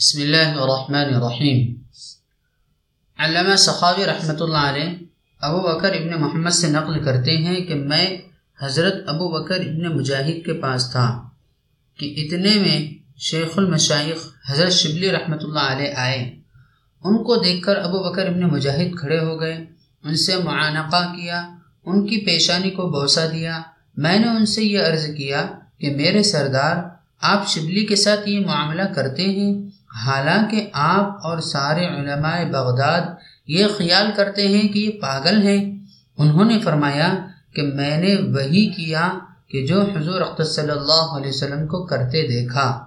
بسم اللہ الرحمن الرحیم علامہ سخاوی رحمۃ اللہ علیہ ابو بکر ابن محمد سے نقل کرتے ہیں کہ میں حضرت ابو بکر ابن مجاہد کے پاس تھا کہ اتنے میں شیخ المشائق حضرت شبلی رحمۃ اللہ علیہ آئے۔ ان کو دیکھ کر ابو بکر ابن مجاہد کھڑے ہو گئے، ان سے معانقہ کیا، ان کی پیشانی کو بوسہ دیا۔ میں نے ان سے یہ عرض کیا کہ میرے سردار، آپ شبلی کے ساتھ یہ معاملہ کرتے ہیں حالانکہ آپ اور سارے علماء بغداد یہ خیال کرتے ہیں کہ یہ پاگل ہیں۔ انہوں نے فرمایا کہ میں نے وہی کیا کہ جو حضور اختر صلی اللہ علیہ وسلم کو کرتے دیکھا۔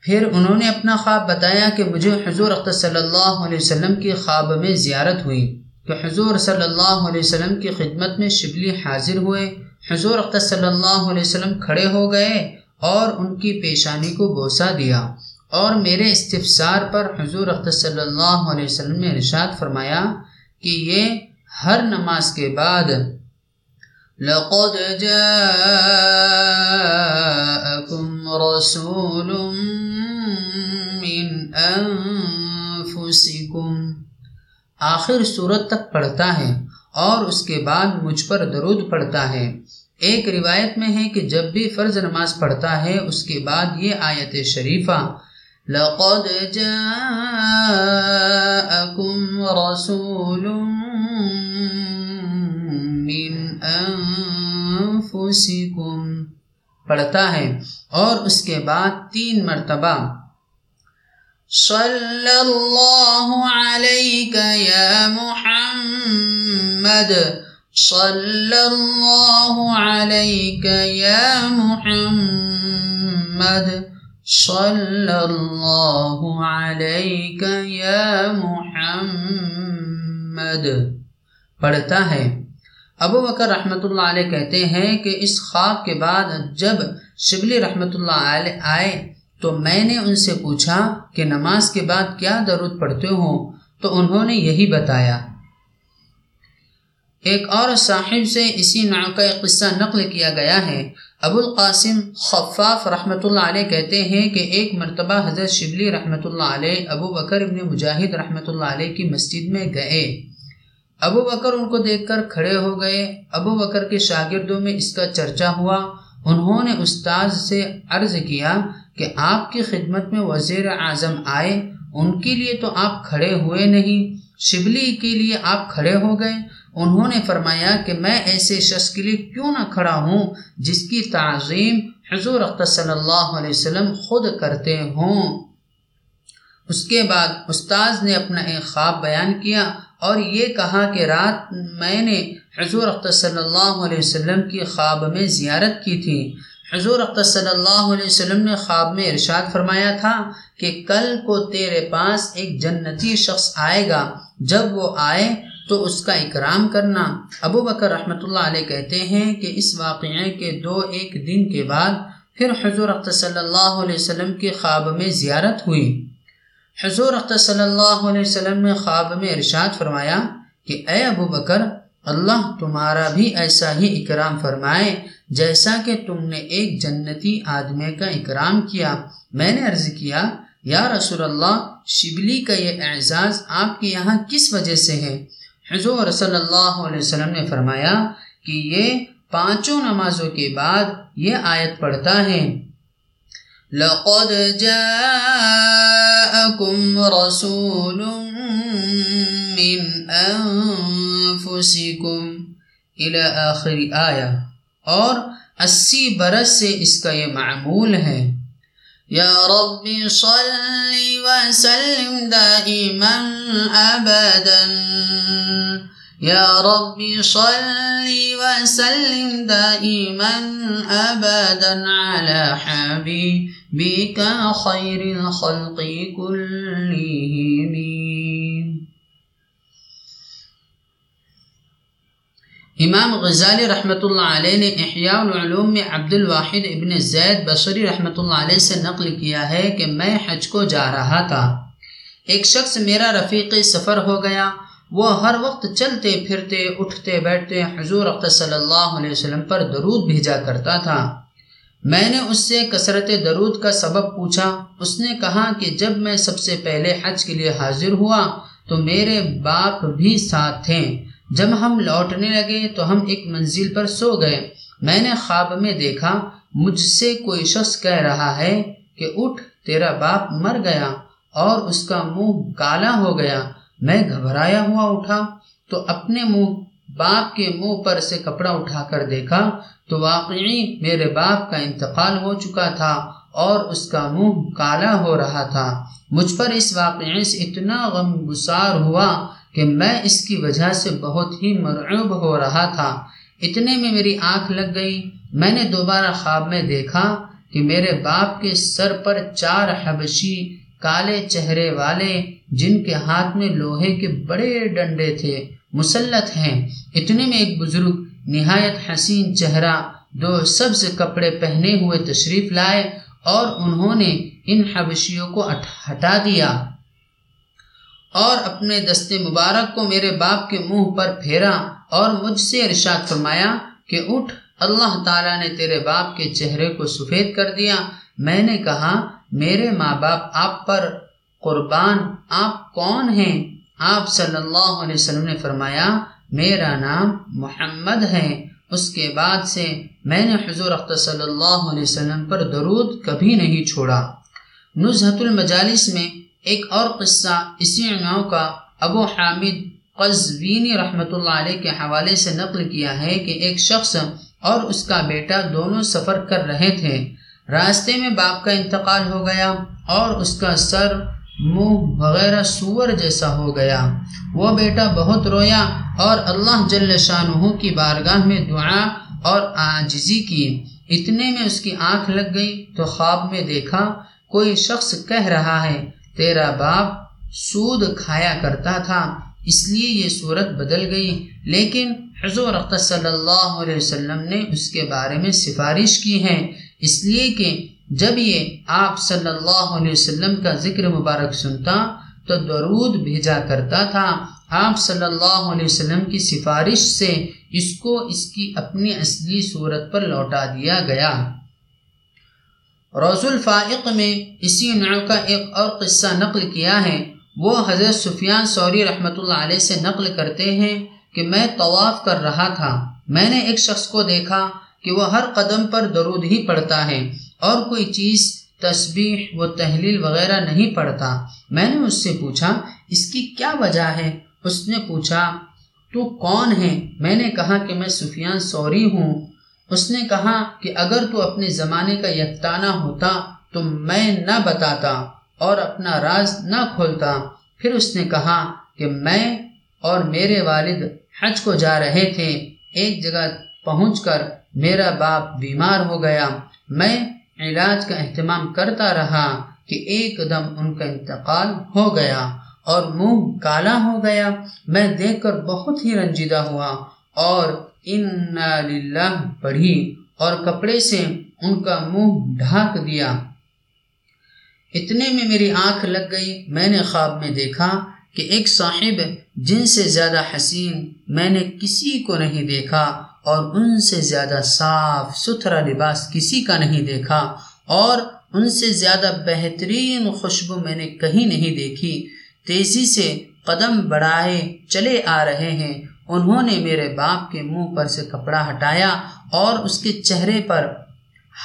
پھر انہوں نے اپنا خواب بتایا کہ مجھے حضور اختر صلی اللہ علیہ وسلم کی خواب میں زیارت ہوئی کہ حضور صلی اللہ علیہ وسلم کی خدمت میں شبلی حاضر ہوئے، حضور اختر صلی اللہ علیہ وسلم کھڑے ہو گئے اور ان کی پیشانی کو بوسہ دیا۔ اور میرے استفسار پر حضور اختر صلی اللہ علیہ وسلم نے ارشاد فرمایا کہ یہ ہر نماز کے بعد لقد رسول من آخر صورت تک پڑھتا ہے اور اس کے بعد مجھ پر درود پڑھتا ہے۔ ایک روایت میں ہے کہ جب بھی فرض نماز پڑھتا ہے، اس کے بعد یہ آیت شریفہ لقد جاءكم رسول من انفسكم پڑھتا ہے، اور اس کے بعد تین مرتبہ، صلی اللہ علیک یا محمد، صلی اللہ علیک یا محمد، صلی اللہ علیہ یا محمد پڑھتا ہے۔ ابو بکر رحمۃ اللہ علیہ کہتے ہیں کہ اس خواب کے بعد جب شبلی رحمۃ اللہ علیہ آئے تو میں نے ان سے پوچھا کہ نماز کے بعد کیا درود پڑھتے ہوں تو انہوں نے یہی بتایا۔ ایک اور صاحب سے اسی نام کا قصہ نقل کیا گیا ہے۔ ابو القاسم خفاف رحمۃ اللہ علیہ کہتے ہیں کہ ایک مرتبہ حضرت شبلی رحمۃ اللہ علیہ ابو بکر ابن مجاہد رحمۃ اللہ علیہ کی مسجد میں گئے۔ ابو بکر ان کو دیکھ کر کھڑے ہو گئے۔ ابو بکر کے شاگردوں میں اس کا چرچا ہوا۔ انہوں نے استاذ سے عرض کیا کہ آپ کی خدمت میں وزیر اعظم آئے، ان کے لیے تو آپ کھڑے ہوئے نہیں، شبلی کے لیے آپ کھڑے ہو گئے۔ انہوں نے فرمایا کہ میں ایسے شخص کے لیے کیوں نہ کھڑا ہوں جس کی تعظیم حضور اختر صلی اللہ علیہ وسلم خود کرتے ہوں۔ اس کے بعد استاذ نے اپنا ایک خواب بیان کیا اور یہ کہا کہ رات میں نے حضور اختر صلی اللہ علیہ وسلم کی خواب میں زیارت کی تھی۔ حضور اختر صلی اللہ علیہ وسلم نے خواب میں ارشاد فرمایا تھا کہ کل کو تیرے پاس ایک جنتی شخص آئے گا۔ جب وہ آئے تو اس کا اکرام کرنا۔ ابو بکر رحمۃ اللہ علیہ کہتے ہیں کہ اس واقعے کے دو ایک دن کے بعد پھر حضور اختر صلی اللہ علیہ وسلم کے خواب میں زیارت ہوئی۔ حضور اختر صلی اللہ علیہ وسلم نے خواب میں ارشاد فرمایا کہ اے ابو بکر، اللہ تمہارا بھی ایسا ہی اکرام فرمائے جیسا کہ تم نے ایک جنتی آدمی کا اکرام کیا۔ میں نے عرض کیا، یا رسول اللہ، شبلی کا یہ اعزاز آپ کے یہاں کس وجہ سے ہے؟ حضور صلی اللہ علیہ وسلم نے فرمایا کہ یہ پانچوں نمازوں کے بعد یہ آیت پڑھتا ہے۔ لقد جاءكم رسول من انفسكم الى آخر آیہ اور اسی برس سے اس کا یہ معمول ہے۔ یا رب صل وسلم دائما أبدا. یا رب صل وسلم دائما أبدا على حبيبك خير الخلق كلهم. امام غزالی رحمۃ اللہ علیہ نے احیاء العلوم میں عبد الواحد ابن زید بصری رحمۃ اللہ علیہ سے نقل کیا ہے کہ میں حج کو جا رہا تھا۔ ایک شخص میرا رفیق سفر ہو گیا۔ وہ ہر وقت چلتے پھرتے، اٹھتے بیٹھتے حضور صلی اللہ علیہ وسلم پر درود بھیجا کرتا تھا۔ میں نے اس سے کثرت درود کا سبب پوچھا۔ اس نے کہا کہ جب میں سب سے پہلے حج کے لیے حاضر ہوا تو میرے باپ بھی ساتھ تھے۔ جب ہم لوٹنے لگے تو ہم ایک منزل پر سو گئے۔ میں نے خواب میں دیکھا، مجھ سے کوئی شخص کہہ رہا ہے کہ اٹھ، تیرا باپ مر گیا اور اس کا منہ کالا ہو گیا۔ میں گھبرایا ہوا اٹھا تو اپنے منہ، باپ کے منہ پر سے کپڑا اٹھا کر دیکھا تو واقعی میرے باپ کا انتقال ہو چکا تھا اور اس کا منہ کالا ہو رہا تھا۔ مجھ پر اس واقعے سے اتنا غم گسار ہوا کہ میں اس کی وجہ سے بہت ہی مرعوب ہو رہا تھا۔ اتنے میں میری آنکھ لگ گئی۔ میں نے دوبارہ خواب میں دیکھا کہ میرے باپ کے سر پر چار حبشی کالے چہرے والے، جن کے ہاتھ میں لوہے کے بڑے ڈنڈے تھے، مسلط ہیں۔ اتنے میں ایک بزرگ نہایت حسین چہرہ، دو سبز کپڑے پہنے ہوئے تشریف لائے اور انہوں نے ان حبشیوں کو ہٹا دیا۔ اور اپنے دستے مبارک کو میرے باپ کے منہ پر پھیرا اور مجھ سے ارشاد فرمایا کہ اٹھ، اللہ تعالیٰ نے تیرے باپ کے چہرے کو سفید کر دیا۔ میں نے کہا، میرے ماں باپ آپ پر قربان آپ کون ہیں؟ آپ صلی اللہ علیہ وسلم نے فرمایا، میرا نام محمد ہے۔ اس کے بعد سے میں نے حضور اختر صلی اللہ علیہ وسلم پر درود کبھی نہیں چھوڑا۔ نزہت المجالس میں ایک اور قصہ اسی نو کا ابو حامد قزوینی رحمۃ اللہ علیہ کے حوالے سے نقل کیا ہے کہ ایک شخص اور اس کا بیٹا دونوں سفر کر رہے تھے۔ راستے میں باپ کا انتقال ہو گیا اور اس کا سر، منہ وغیرہ سور جیسا ہو گیا۔ وہ بیٹا بہت رویا اور اللہ جل شاہ کی بارگاہ میں دعا اور آجزی کی۔ اتنے میں اس کی آنکھ لگ گئی تو خواب میں دیکھا، کوئی شخص کہہ رہا ہے تیرا باپ سود کھایا کرتا تھا، اس لیے یہ صورت بدل گئی۔ لیکن حضور صلی اللہ علیہ وسلم نے اس کے بارے میں سفارش کی ہے۔ اس لیے کہ جب یہ آپ صلی اللہ علیہ وسلم کا ذکر مبارک سنتا تو درود بھیجا کرتا تھا۔ آپ صلی اللہ علیہ وسلم کی سفارش سے اس کو اس کی اپنی اصلی صورت پر لوٹا دیا گیا۔ روز الفائق میں اسی نوع کا ایک اور قصہ نقل کیا ہے۔ وہ حضرت سفیان سوری رحمۃ اللہ علیہ سے نقل کرتے ہیں کہ میں طواف کر رہا تھا۔ میں نے ایک شخص کو دیکھا کہ وہ ہر قدم پر درود ہی پڑتا ہے اور کوئی چیز تسبیح و تحلیل وغیرہ نہیں پڑھتا۔ میں نے اس سے پوچھا، اس کی کیا وجہ ہے؟ اس نے پوچھا، تو کون ہے؟ میں نے کہا کہ میں سفیان سوری ہوں۔ اس نے کہا کہ اگر تو اپنے زمانے کا یکتانہ ہوتا تو میں نہ بتاتا اور اپنا راز نہ کھولتا۔ پھر اس نے کہا کہ میں اور میرے والد حج کو جا رہے تھے۔ ایک جگہ پہنچ کر میرا باپ بیمار ہو گیا۔ میں علاج کا اہتمام کرتا رہا کہ ایک دم ان کا انتقال ہو گیا اور منہ کالا ہو گیا۔ میں دیکھ کر بہت ہی رنجیدہ ہوا اور ان للہ پڑھی اور کپڑے سے ان کا منہ ڈھانک دیا اتنے میں میری آنکھ لگ گئی میں نے خواب میں دیکھا کہ ایک صاحب جن سے زیادہ حسین میں نے کسی کو نہیں دیکھا اور ان سے زیادہ صاف ستھرا لباس کسی کا نہیں دیکھا اور ان سے زیادہ بہترین خوشبو میں نے کہیں نہیں دیکھی تیزی سے قدم بڑھائے چلے آ رہے ہیں انہوں نے میرے باپ کے منہ پر سے کپڑا ہٹایا اور اس کے چہرے پر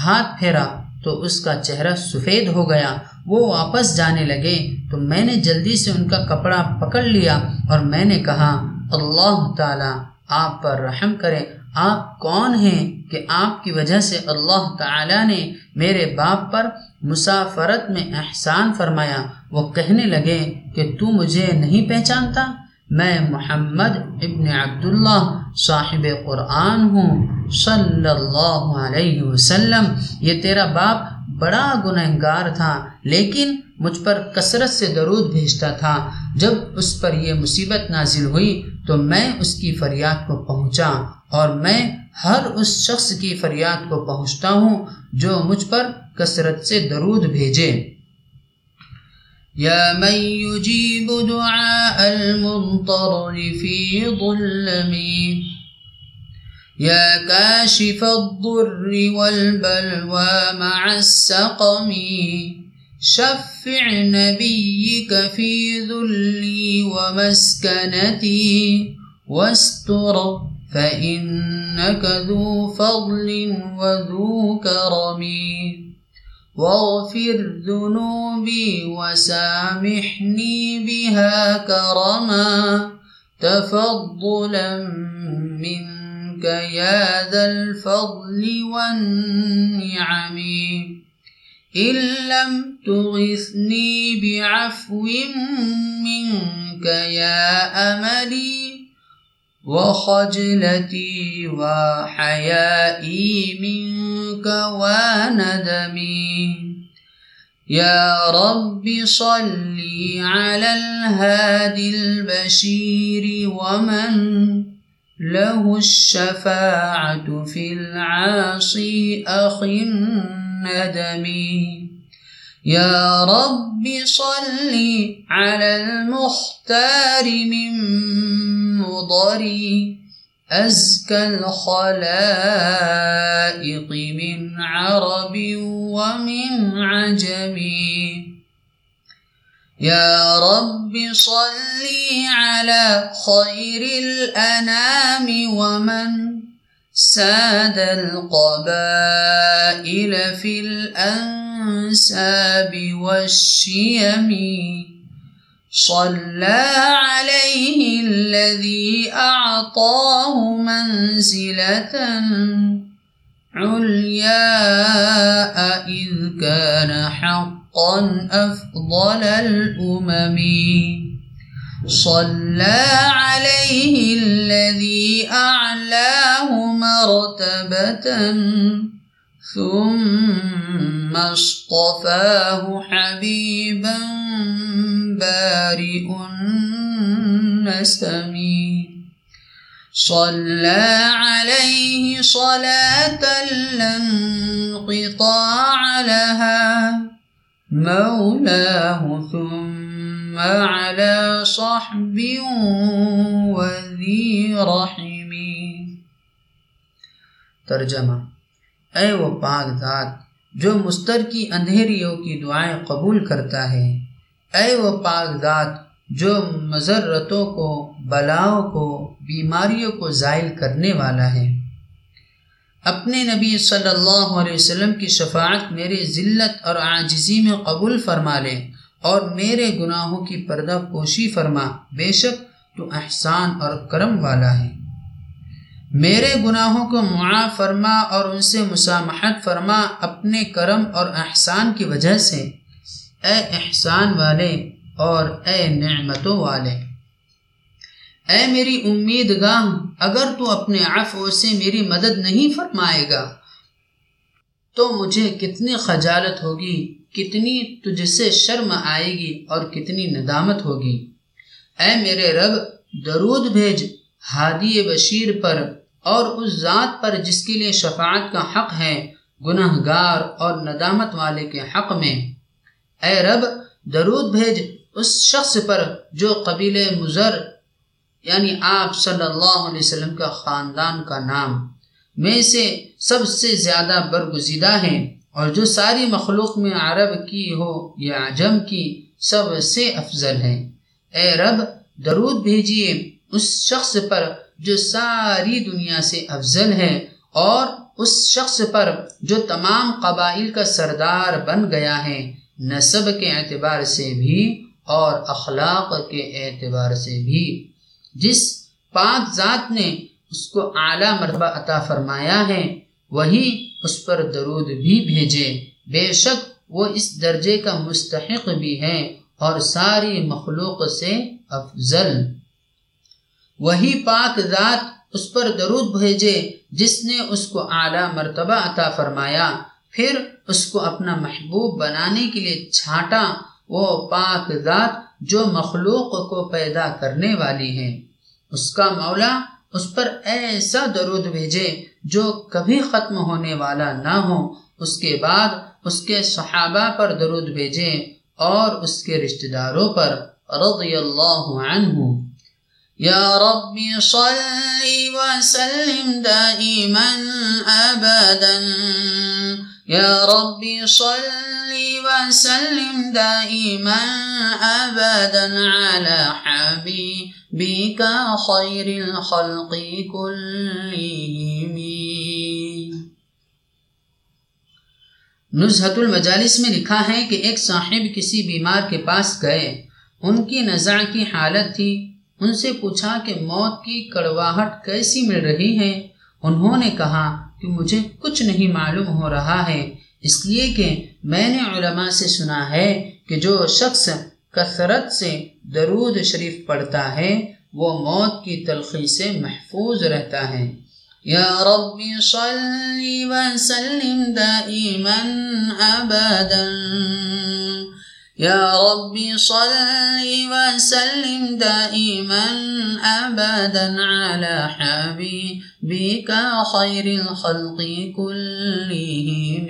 ہاتھ پھیرا تو اس کا چہرہ سفید ہو گیا۔ وہ واپس جانے لگے تو میں نے جلدی سے ان کا کپڑا پکڑ لیا اور میں نے کہا، اللہ تعالی، آپ پر رحم کرے آپ کون ہیں کہ آپ کی وجہ سے اللہ تعالی نے میرے باپ پر مسافرت میں احسان فرمایا؟ وہ کہنے لگے کہ تو مجھے نہیں پہچانتا؟ میں محمد ابن عبداللہ صاحب قرآن ہوں، صلی اللہ علیہ وسلم۔ یہ تیرا باپ بڑا گنہگار تھا، لیکن مجھ پر کثرت سے درود بھیجتا تھا۔ جب اس پر یہ مصیبت نازل ہوئی تو میں اس کی فریاد کو پہنچا اور میں ہر اس شخص کی فریاد کو پہنچتا ہوں جو مجھ پر کثرت سے درود بھیجے۔ یا من یجیب دعاء المنطر فی ظلمی يا كاشف الضر والبلوى مع السقم. شفع نبيك في ذلي ومسكنتي. واستر فإنك ذو فضل وذو كرم. واغفر ذنوبي وسامحني بها كرما. تفضلا منك يا ذا الفضل والنعم. إن لم تغثني بعفو منك يا أملي وخجلتي وحيائي منك وندمي. يا رب صل على الهادي البشير ومن له الشفاعة في العاصي أخ الندم يا رب صل على المختار من مضري أزكى الخلائق من عرب ومن عجم. يا رب صل على خير الأنام ومن ساد القبائل في الأنساب والشيم صلى عليه الذي أعطاه منزلة علياء إذ كان حقا أفضل الأمم. صلى عليه الذي أعلاه مرتبة ثم اصطفاه حبيبا بارئ النسم. صلى عليه صلاة لن انقطاع لها. مولاه ثم على صحب وذي رحم. ترجمہ اے وہ پاک ذات، جو مستر کی اندھیریوں کی دعائیں قبول کرتا ہے۔ اے وہ پاک ذات، جو مذرتوں کو، بلاؤں کو، بیماریوں کو زائل کرنے والا ہے۔ اپنے نبی صلی اللہ علیہ وسلم کی شفاعت میرے ذلت اور عاجزی میں قبول فرما لے اور میرے گناہوں کی پردہ پوشی فرما۔ بے شک تو احسان اور کرم والا ہے۔ میرے گناہوں کو معاف فرما اور ان سے مسامحت فرما اپنے کرم اور احسان کی وجہ سے۔ اے احسان والے اور اے نعمتوں والے۔ اے میری امید گاہ اگر تو اپنے عفو سے میری مدد نہیں فرمائے گا، تو مجھے کتنی خجالت ہوگی، کتنی تجھ سے شرم آئے گی اور کتنی ندامت ہوگی۔ اے میرے رب، درود بھیج، ہادی بشیر پر۔ اور اس ذات پر جس کے لیے شفاعت کا حق ہے گناہ گار اور ندامت والے کے حق میں۔ اے رب، درود بھیج اس شخص پر جو قبیل مضر یعنی آپ صلی اللہ علیہ وسلم کا خاندان کا نام، میں سے سب سے زیادہ برگزیدہ ہیں۔ اور جو ساری مخلوق میں عرب کی ہو یا عجم کی، سب سے افضل ہے اے رب، درود بھیجیے اس شخص پر جو ساری دنیا سے افضل ہے اور اس شخص پر جو تمام قبائل کا سردار بن گیا ہے نصب کے اعتبار سے بھی اور اخلاق کے اعتبار سے بھی۔ جس پاک ذات نے اس کو اعلیٰ مرتبہ عطا فرمایا ہے، وہی اس پر درود بھی بھیجے۔ بے شک وہ اس درجے کا مستحق بھی ہے اور ساری مخلوق سے افضل۔ وہی پاک ذات اس پر درود بھیجے جس نے اس کو اعلیٰ مرتبہ عطا فرمایا، پھر اس کو اپنا محبوب بنانے کے لیے چھانٹا، وہ پاک ذات جو مخلوق کو پیدا کرنے والی ہے۔ اس کا مولا اس پر ایسا درود بھیجے جو کبھی ختم ہونے والا نہ ہو۔ اس کے بعد اس کے صحابہ پر درود بھیجے اور اس کے رشتہ داروں پر رضی اللہ عنہ۔ يا ربي صل وسلم دائما أبدا. يا ربي صل وسلم دائما أبدا على حبيبك خير الخلق كلهم. نزہت المجالس میں لکھا ہے کہ ایک صاحب کسی بیمار کے پاس گئے، ان کی نزع کی حالت تھی۔ ان سے پوچھا کہ موت کی کڑواہٹ کیسی مل رہی ہے۔ انہوں نے کہا کہ مجھے کچھ نہیں معلوم ہو رہا ہے، اس لیے کہ میں نے علماء سے سنا ہے کہ جو شخص کثرت سے درود شریف پڑھتا ہے، وہ موت کی تلخی سے محفوظ رہتا ہے۔ یا ربی صلی وسلم دائما ابدا۔ يا ربي صل وسلم دائما أبدا على حبيبك خير الخلق كلهم.